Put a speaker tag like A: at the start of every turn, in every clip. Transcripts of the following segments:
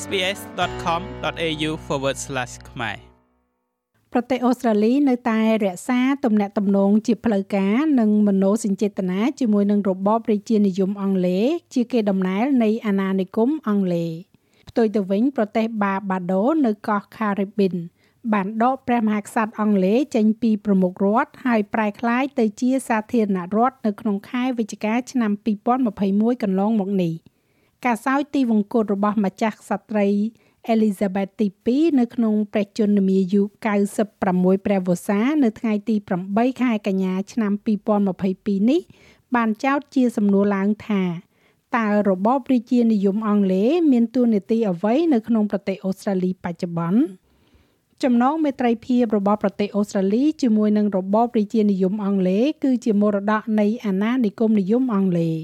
A: sbs.com.au/ ខ្មែរ
B: ប្រទេសអូស្ត្រាលីនៅតែរក្សាទំនាក់ទំនងជាផ្លូវការនិងមនោសញ្ចេតនាជាមួយនឹងរបបរាជានិយមអង់គ្លេសជាគេដំណើរនៃអាណានិគមអង់គ្លេសផ្ទុយទៅវិញប្រទេសបាបាដូនៅកោះ Caribbean បានដកព្រះមហាក្សត្រអង់គ្លេសចេញពីប្រមុខរដ្ឋហើយប្រែក្លាយទៅជាសាធារណរដ្ឋនៅក្នុងខែវិច្ឆិកាឆ្នាំ2021កន្លងមកនេះ ការសោយទីវង្គតរបស់ម្ចាស់ក្សត្រីអេលីសាបេតទី2នៅក្នុងព្រះជន្មាយុ96ព្រះវស្សានៅថ្ងៃទី8ខែកញ្ញាឆ្នាំ2022នេះ បានចោទជាសំណួរឡើងថាតើរបបរាជានិយមអង់គ្លេសមានតួនាទីអ្វីនៅក្នុងប្រទេសអូស្ត្រាលីបច្ចុប្បន្នចំណងមេត្រីភាពរបស់ប្រទេសអូស្ត្រាលីជាមួយនឹងរបបរាជានិយមអង់គ្លេសគឺជាមរតកនៃអាណានិគមនិយមអង់គ្លេស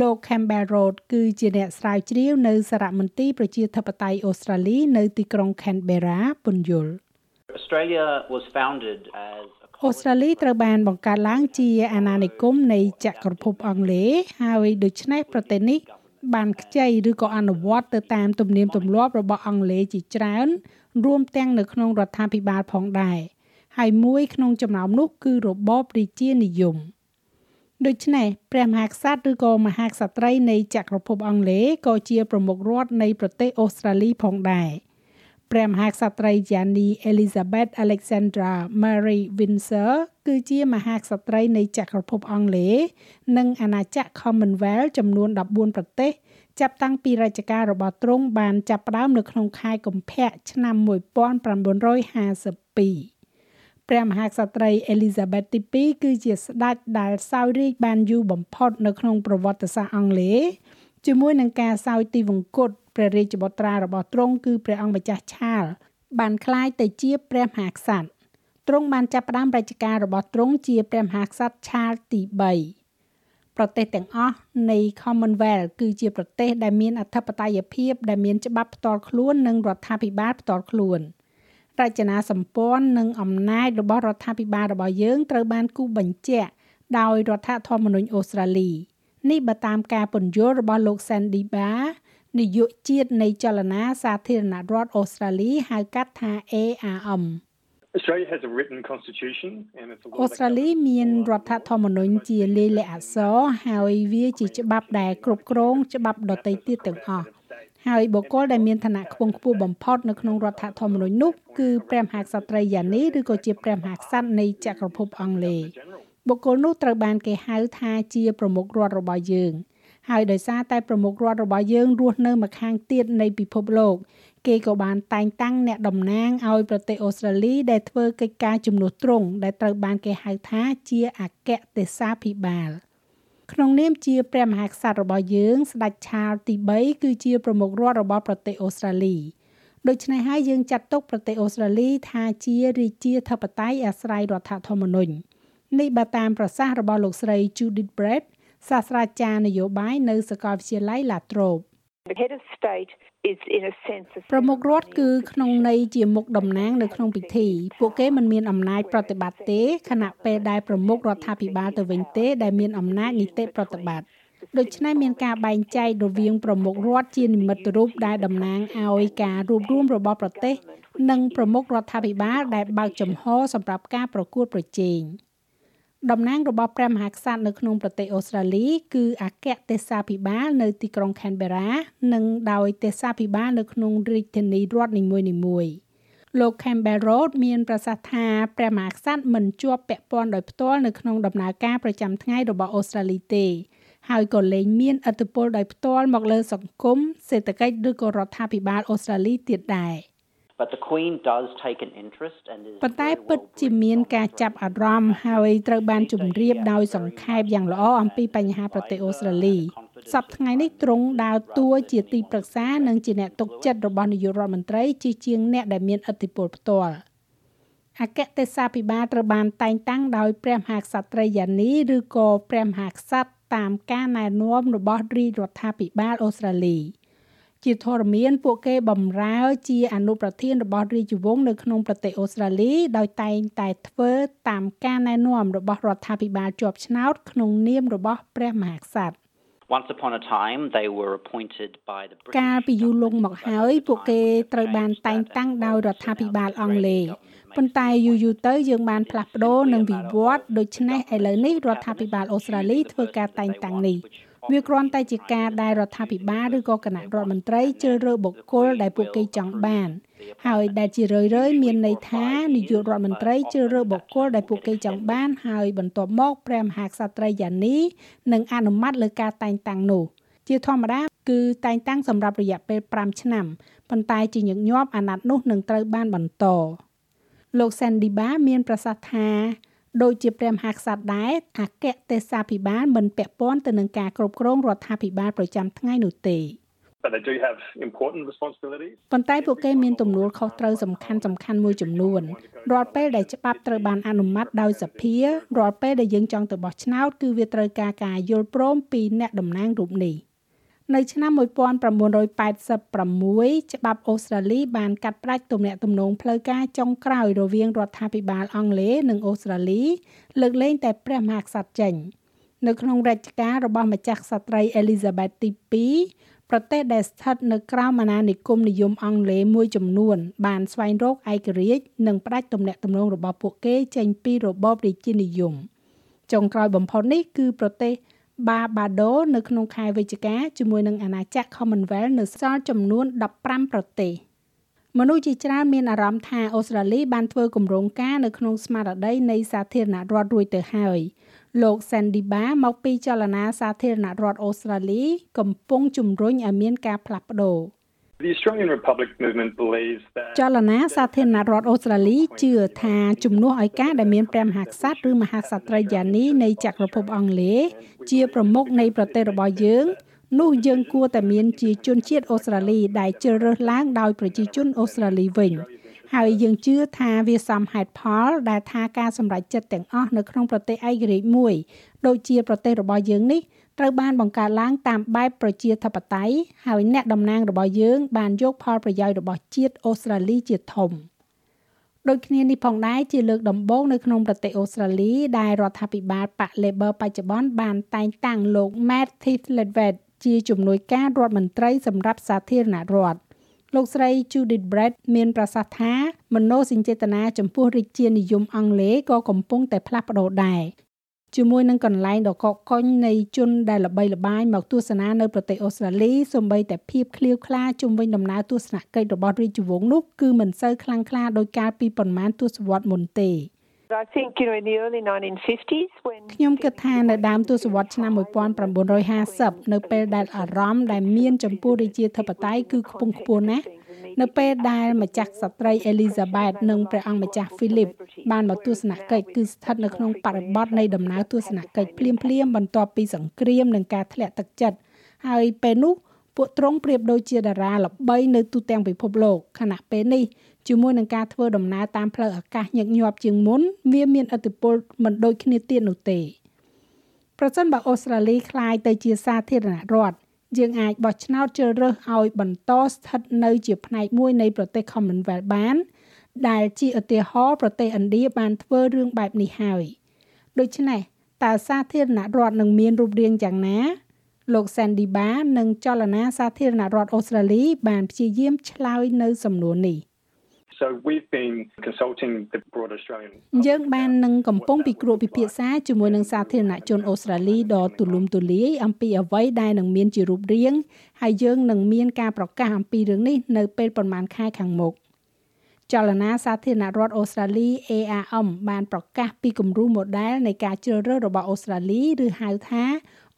B: លោក Campbell Road គឺជាអ្នកស្រាវជ្រាវនៅសារមន្ទីរប្រជាធិបតេយ្យអូស្ត្រាលីនៅទីក្រុង Canberra ពន្យល់
C: Australia was founded as
B: អូស្ត្រាលីត្រូវបានបង្កើតឡើងជាអាណានិគមនៃចក្រភពអង់គ្លេសហើយដូច្នេះប្រទេសនេះបានខ្ចីឬក៏អនុវត្តទៅតាមទំនៀមទម្លាប់របស់អង់គ្លេសជាច្រើន រួមទាំងនៅក្នុងរដ្ឋាភិបាលផងដែរហើយមួយក្នុងចំណោមនោះគឺរបបរាជានិយម ដូច្នេះព្រះមហាក្សត្រឬក៏មហាក្សត្រីនៃចក្រភពអង់គ្លេសក៏ជាប្រមុខរដ្ឋនៃប្រទេសអូស្ត្រាលីផងដែរព្រះមហាក្សត្រីយ៉ានី Elizabeth Alexandra Mary Windsor គឺជាមហាក្សត្រីនៃចក្រភពអង់គ្លេសនិងអាណាចក្រ Commonwealth ចំនួន14ប្រទេសចាប់តាំងពីរជ្ជកាលរបស់ទ្រង់បានចាប់ផ្ដើមនៅក្នុងខែកុម្ភៈឆ្នាំ1952 ព្រះមហាក្សត្រីអេលីសាបេតទី2គឺជាស្ដេចដែលសោយរាជបានយូរបំផុតនៅក្នុងប្រវត្តិសាស្ត្រអង់គ្លេសជាមួយនឹងការសោយទីវង្គតព្រះរាជបុត្រារបស់ទ្រង់គឺព្រះអង្គម្ចាស់ឆាល បានក្លាយទៅជាព្រះមហាក្សត្រទ្រង់បានចាប់ផ្ដើមរជ្ជកាលរបស់ទ្រង់ជាព្រះមហាក្សត្រឆាលទី3ប្រទេសទាំងអស់នៃ Commonwealth គឺជាប្រទេសដែលមានអធិបតេយ្យភាពដែលមានច្បាប់ផ្ទាល់ខ្លួននិងរដ្ឋាភិបាលផ្ទាល់ខ្លួន រចនាសម្ព័ន្ធនិងអំណាចរបស់រដ្ឋាភិបាលរបស់យើងត្រូវបានគូបញ្ជាក់ដោយរដ្ឋធម្មនុញ្ញអូស្ត្រាលីនេះបើតាមការពន្យល់របស់លោក Sandy Bar នាយកជាតិនៃចលនាសាធារណរដ្ឋអូស្ត្រាលីហៅកាត់ថា ARM
D: Australia has a written constitution and it's a law
B: អូស្ត្រាលីមានរដ្ឋធម្មនុញ្ញជាលាយលក្ខណ៍អក្សរហើយវាជាច្បាប់ដែលគ្រប់គ្រងច្បាប់ដទៃទៀតទាំងអស់ ហើយបុគ្គលដែលមានឋានៈខ្ពង់ខ្ពស់បំផុតនៅក្នុងរដ្ឋធម្មនុញ្ញនោះគឺព្រះមហាក្សត្រីយ៉ានីឬក៏ជាព្រះមហាក្សត្រនៃចក្រភពអង់គ្លេសបុគ្គលនោះត្រូវបានគេហៅថាជាប្រមុខរដ្ឋរបស់យើង ហើយដោយសារតែប្រមុខរដ្ឋរបស់យើងរស់នៅម្ខាងទៀតនៃពិភពលោក គេក៏បានតែងតាំងអ្នកតំណាងឲ្យប្រទេសអូស្ត្រាលីដែលធ្វើកិច្ចការជំនួសទ្រង់ដែលត្រូវបានគេហៅថាជាអគ្គទេសាភិបាល ក្នុងនាមជាព្រះមហាក្សត្ររបស់យើងស្ដេចឆាលទី3គឺជាប្រមុខរដ្ឋរបស់ប្រទេសអូស្ត្រាលីដូច្នេះហើយយើងចាត់ទុកប្រទេសអូស្ត្រាលីថាជារាជាធិបតេយ្យអាស្រ័យរដ្ឋធម្មនុញ្ញនេះបើតាមប្រសាសន៍របស់លោកស្រី Judith Brett សាស្ត្រាចារ្យនយោបាយនៅសាកលវិទ្យាល័យ La Trobe
E: The head of state is in a sense
B: ប្រមុខរដ្ឋគឺក្នុងន័យជាមុខតំណាងនៅក្នុងពិធី ពួកគេមិនមានអំណាចប្រតិបត្តិទេខណៈពេលដែលប្រមុខរដ្ឋាភិបាលទៅវិញទេ ដែលមានអំណាចនីតិប្រតិបត្តិដូច្នេះមានការបែងចែករវាងប្រមុខរដ្ឋជានិមិត្តរូបដែលតំណាងឲ្យការរួបរวมរបស់ប្រទេស និងប្រមុខរដ្ឋាភិបាលដែលបើកចំហសម្រាប់ការប្រកួតប្រជែង។ តំណាងរបស់ព្រះមហាក្សត្រនៅក្នុងប្រទេសអូស្ត្រាលី គឺអគ្គទេសាភិបាលនៅទីក្រុង Canberra និងដោយទេសាភិបាលនៅក្នុងរាជធានីរដ្ឋនីមួយៗលោក Campbell Road មានប្រសាសន៍ថាព្រះមហាក្សត្រមិនជាប់ពាក់ព័ន្ធដោយផ្ទាល់នៅក្នុងដំណើរការប្រចាំថ្ងៃរបស់អូស្ត្រាលីទេ ហើយក៏លែងមានឥទ្ធិពលដោយផ្ទាល់មកលើសង្គមសេដ្ឋកិច្ចឬក៏រដ្ឋាភិបាលអូស្ត្រាលីទៀតដែរ។
C: But the Queen does take an interest and is
B: ប៉ុន្តែពិតជាមានការចាប់អារម្មណ៍ហើយត្រូវបានជម្រាបដោយសង្ខេបយ៉ាងល្អអំពីបញ្ហាប្រទេសអូស្ត្រាលីសប្តាហ៍ថ្ងៃនេះទ្រង់ដើរតួជាទីប្រឹក្សានិងជាអ្នកទុកចិត្តរបស់នាយករដ្ឋមន្ត្រីជាជាងអ្នកដែលមានឥទ្ធិពលផ្ទាល់អគ្គទេសាភិបាលត្រូវបានតែងតាំងដោយព្រះមហាក្សត្រីយ៉ានីឬក៏ព្រះមហាក្សត្រតាមការណែនាំរបស់រាជរដ្ឋាភិបាលអូស្ត្រាលី។ ជាធរមានពួកគេបំរើជាអនុប្រធានរបស់រាជវង្សនៅក្នុងប្រទេសអូស្ត្រាលីដោយតែងតែធ្វើតាមការណែនាំរបស់រដ្ឋាភិបាលជាប់ឆ្នោតក្នុងនាមរបស់ព្រះមហាក្សត្រ
C: Once upon a time, they were appointed by the
B: កាល
C: British
B: ពីយូរលង់មកហើយពួកគេត្រូវបានតែងតាំងដោយរដ្ឋាភិបាលអង់គ្លេសប៉ុន្តែយូរយូរទៅយើងបានផ្លាស់ប្ដូរនិងវិវត្តន៍ដូច្នេះឥឡូវនេះរដ្ឋាភិបាលអូស្ត្រាលីធ្វើការតែងតាំងនេះ វាគ្រាន់តែជាការដែលរដ្ឋាភិបាលឬក៏គណៈរដ្ឋមន្ត្រីជ្រើសរើសបុគ្គលដែលពួកគេចង់បាន ហើយដែលជារឿយៗមានន័យថានាយករដ្ឋមន្ត្រីជ្រើសរើសបុគ្គលដែលពួកគេចង់បានហើយបន្ទាប់មកព្រះមហាក្សត្រីយ៉ានីនឹងអនុម័តលើការតែងតាំងនោះជាធម្មតាគឺតែងតាំងសម្រាប់រយៈពេល5ឆ្នាំប៉ុន្តែជាញឹកញាប់អាណត្តិនោះនឹងត្រូវបានបន្តលោក Sandy Ba មានប្រសាសន៍ថា ដូចជាព្រះមហាក្សត្រដែរអគ្គទេសាភិបាលមិនពាក់ព័ន្ធទៅនឹងការគ្រប់គ្រងរដ្ឋាភិបាលប្រចាំថ្ងៃនោះទេ
D: but they do have important responsibilities.
B: ប៉ុន្តែពួកគេមានទំនួលខុសត្រូវសំខាន់សំខាន់មួយចំនួនរាល់ពេលដែលច្បាប់ត្រូវបានអនុម័តដោយសភារាល់ពេលដែលយើងចង់ទៅបោះឆ្នោតគឺវាត្រូវការការយល់ព្រមពីអ្នកតំណាងរូបនេះ នៅឆ្នាំ1986ច្បាប់អូស្ត្រាលីបានកាត់ផ្តាច់ទំនាក់ទំនងផ្លូវការចុងក្រោយរវាងរដ្ឋាភិបាលអង់គ្លេសនិងអូស្ត្រាលីលើកលែងតែព្រះមហាក្សត្រចេញនៅក្នុងរជ្ជកាលរបស់ម្ចាស់ក្សត្រីអេលីសាបេតទី2ប្រទេសដែលស្ថិតនៅក្រោមអាណានិគមនិយមអង់គ្លេសមួយចំនួន បានស្វែងរកឯករាជ្យនិងផ្ដាច់ទំនាក់ទំនងរបស់ពួកគេចេញពីរបបរាជានិយមចុងក្រោយបំផុតនេះគឺប្រទេស បាបាដូនៅក្នុងខែវិច្ឆិកាជាមួយនឹងអាណាចក្រ Commonwealth នៅសល់ចំនួន15ប្រទេសមនុស្សជាច្រើនមានអារម្មណ៍ថាអូស្ត្រាលីបានធ្វើគម្រោងការនៅក្នុងស្មារតីនៃសាធារណរដ្ឋរួចទៅហើយលោក Sandy Ba មកពីចលនាសាធារណរដ្ឋអូស្ត្រាលី កំពុងជំរុញឲ្យមានការផ្លាស់ប្ដូរ
D: The Australian Republic movement believes that
B: ចលនាសាធារណរដ្ឋអូស្ត្រាលីជឿថាជំនួសឲ្យការដែលមានព្រះមហាក្សត្រឬមហាក្សត្រីយ៉ានីនៃចក្រភពអង់គ្លេសជាប្រមុខនៃប្រទេសរបស់យើង នោះយើងគួរតែមានជាជនជាតិអូស្ត្រាលីដែលជ្រើសរើសឡើងដោយប្រជាជនអូស្ត្រាលីវិញហើយយើងជឿថាវាសមហេតុផល ដែលថាការសម្រេចចិត្តទាំងអស់នៅក្នុងប្រទេសឯករាជ្យមួយដូចជាប្រទេសរបស់យើងនេះ ត្រូវបានបង្កើតឡើងតាមបែបប្រជាធិបតេយ្យហើយអ្នកតំណាងរបស់យើងបានយកផលប្រយោជន៍របស់ជាតិអូស្ត្រាលីជាធំដូចគ្នានេះផងដែរជាលើកដំបូងនៅក្នុងប្រទេសអូស្ត្រាលីដែលរដ្ឋាភិបាលបក Labor បច្ចុប្បន្នបានតែងតាំងលោក Matt Thithledvet ជាជំនួយការរដ្ឋមន្ត្រីសម្រាប់សាធារណរដ្ឋលោកស្រី Judith Brett មានប្រសាសន៍ថាមនោសញ្ចេតនាចំពោះរាជានិយមអង់គ្លេសក៏កំពុងតែផ្លាស់ប្ដូរដែរ ជាមួយនឹងកន្លែងដ៏កកកុញនៃជនដែលល្បីល្បាញមកទស្សនានៅប្រទេសអូស្ត្រាលីសូម្បីតែភាពឃ្លាវខ្លាជុំវិញដំណើរទស្សនកិច្ចរបស់រាជវង្សនោះគឺមិនសូវខ្លាំងក្លាដោយកាលពីប៉ុន្មានទសវត្សរ៍មុនទេ
E: I think, you know, in the early 1950s when
B: ខ្ញុំគិតថានៅដើមទសវត្សរ៍ឆ្នាំ1950នៅពេលដែលអារម្មណ៍ដែលមានចំពោះរាជាធិបតេយ្យគឺខ្ពង់ខ្ពស់ណាស់នៅពេលដែលម្ចាស់ក្សត្រីអេលីសាបេតនិងព្រះអង្គម្ចាស់ហ្វីលីបបានមកទស្សនកិច្ចគឺស្ថិតនៅក្នុងបរិបទនៃដំណើរទស្សនកិច្ចភ្លាមភ្លាមបន្ទាប់ពីសង្គ្រាមនិងការធ្លាក់ទឹកចិត្តហើយពេលនោះពួកទ្រង់ប្រៀបដូចជាតារាល្បីនៅទូទាំងពិភពលោកខណៈពេលនេះ ជាមួយនឹងការធ្វើដំណើរតាមផ្លូវអាកាសញឹកញាប់ជាងមុនវាមានឥទ្ធិពលមិនដូចគ្នាទៀតនោះទេប្រសិនបើអូស្ត្រាលីคล้ายទៅជាសាធារណរដ្ឋយើងអាចបោះឆ្នោតជ្រើសរើសឲ្យបន្តស្ថិតនៅជាផ្នែកមួយនៃប្រទេស Commonwealth បាន ដែលជាឧទាហរណ៍ប្រទេសឥណ្ឌាបានធ្វើរឿងបែបនេះហើយដូច្នេះតើសាធារណរដ្ឋនឹងមានរូបរាងយ៉ាងណា លោក Sandy Ba និងចលនាសាធារណរដ្ឋអូស្ត្រាលីបានព្យាយាមឆ្លើយនៅសំណួរនេះ។
D: So we've been consulting the broad Australian
B: យើងបាននឹងកំពុងពិគ្រោះពិភាក្សាជាមួយនឹងសាធារណជនអូស្ត្រាលីដ៏ទូលំទូលាយអំពីអ្វីដែលនឹងមានជារូបរាងហើយយើងនឹងមានការប្រកាសអំពីរឿងនេះនៅពេលប្រមាណខែខាងមុខចលនាសាធារណរដ្ឋអូស្ត្រាលី ARM បានប្រកាសពីគំរូ model នៃការជ្រើសរើសរបស់អូស្ត្រាលីឬហៅថា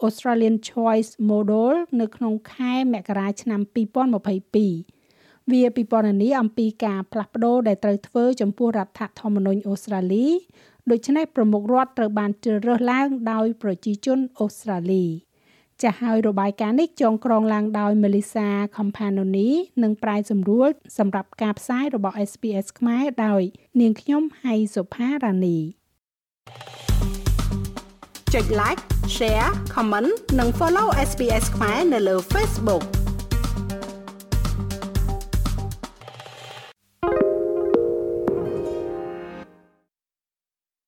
B: Australian Choice Model នៅក្នុងខែមករាឆ្នាំ2022 វាពិពណ៌នាអំពីការផ្លាស់ប្ដូរដែលត្រូវធ្វើចំពោះរដ្ឋធម្មនុញ្ញអូស្ត្រាលីដូច្នេះប្រមុខរដ្ឋត្រូវបានជ្រើសរើសឡើងដោយប្រជាជនអូស្ត្រាលីចាស់ហើយរបាយការណ៍នេះចងក្រងឡើងដោយ Melissa Companoni និងប្រាយសម្រួលសម្រាប់ការផ្សាយរបស់ SPS ខ្មែរដោយនាងខ្ញុំហៃសុផារ៉ានីចុច like share comment និង follow SPS ខ្មែរនៅលើ Facebook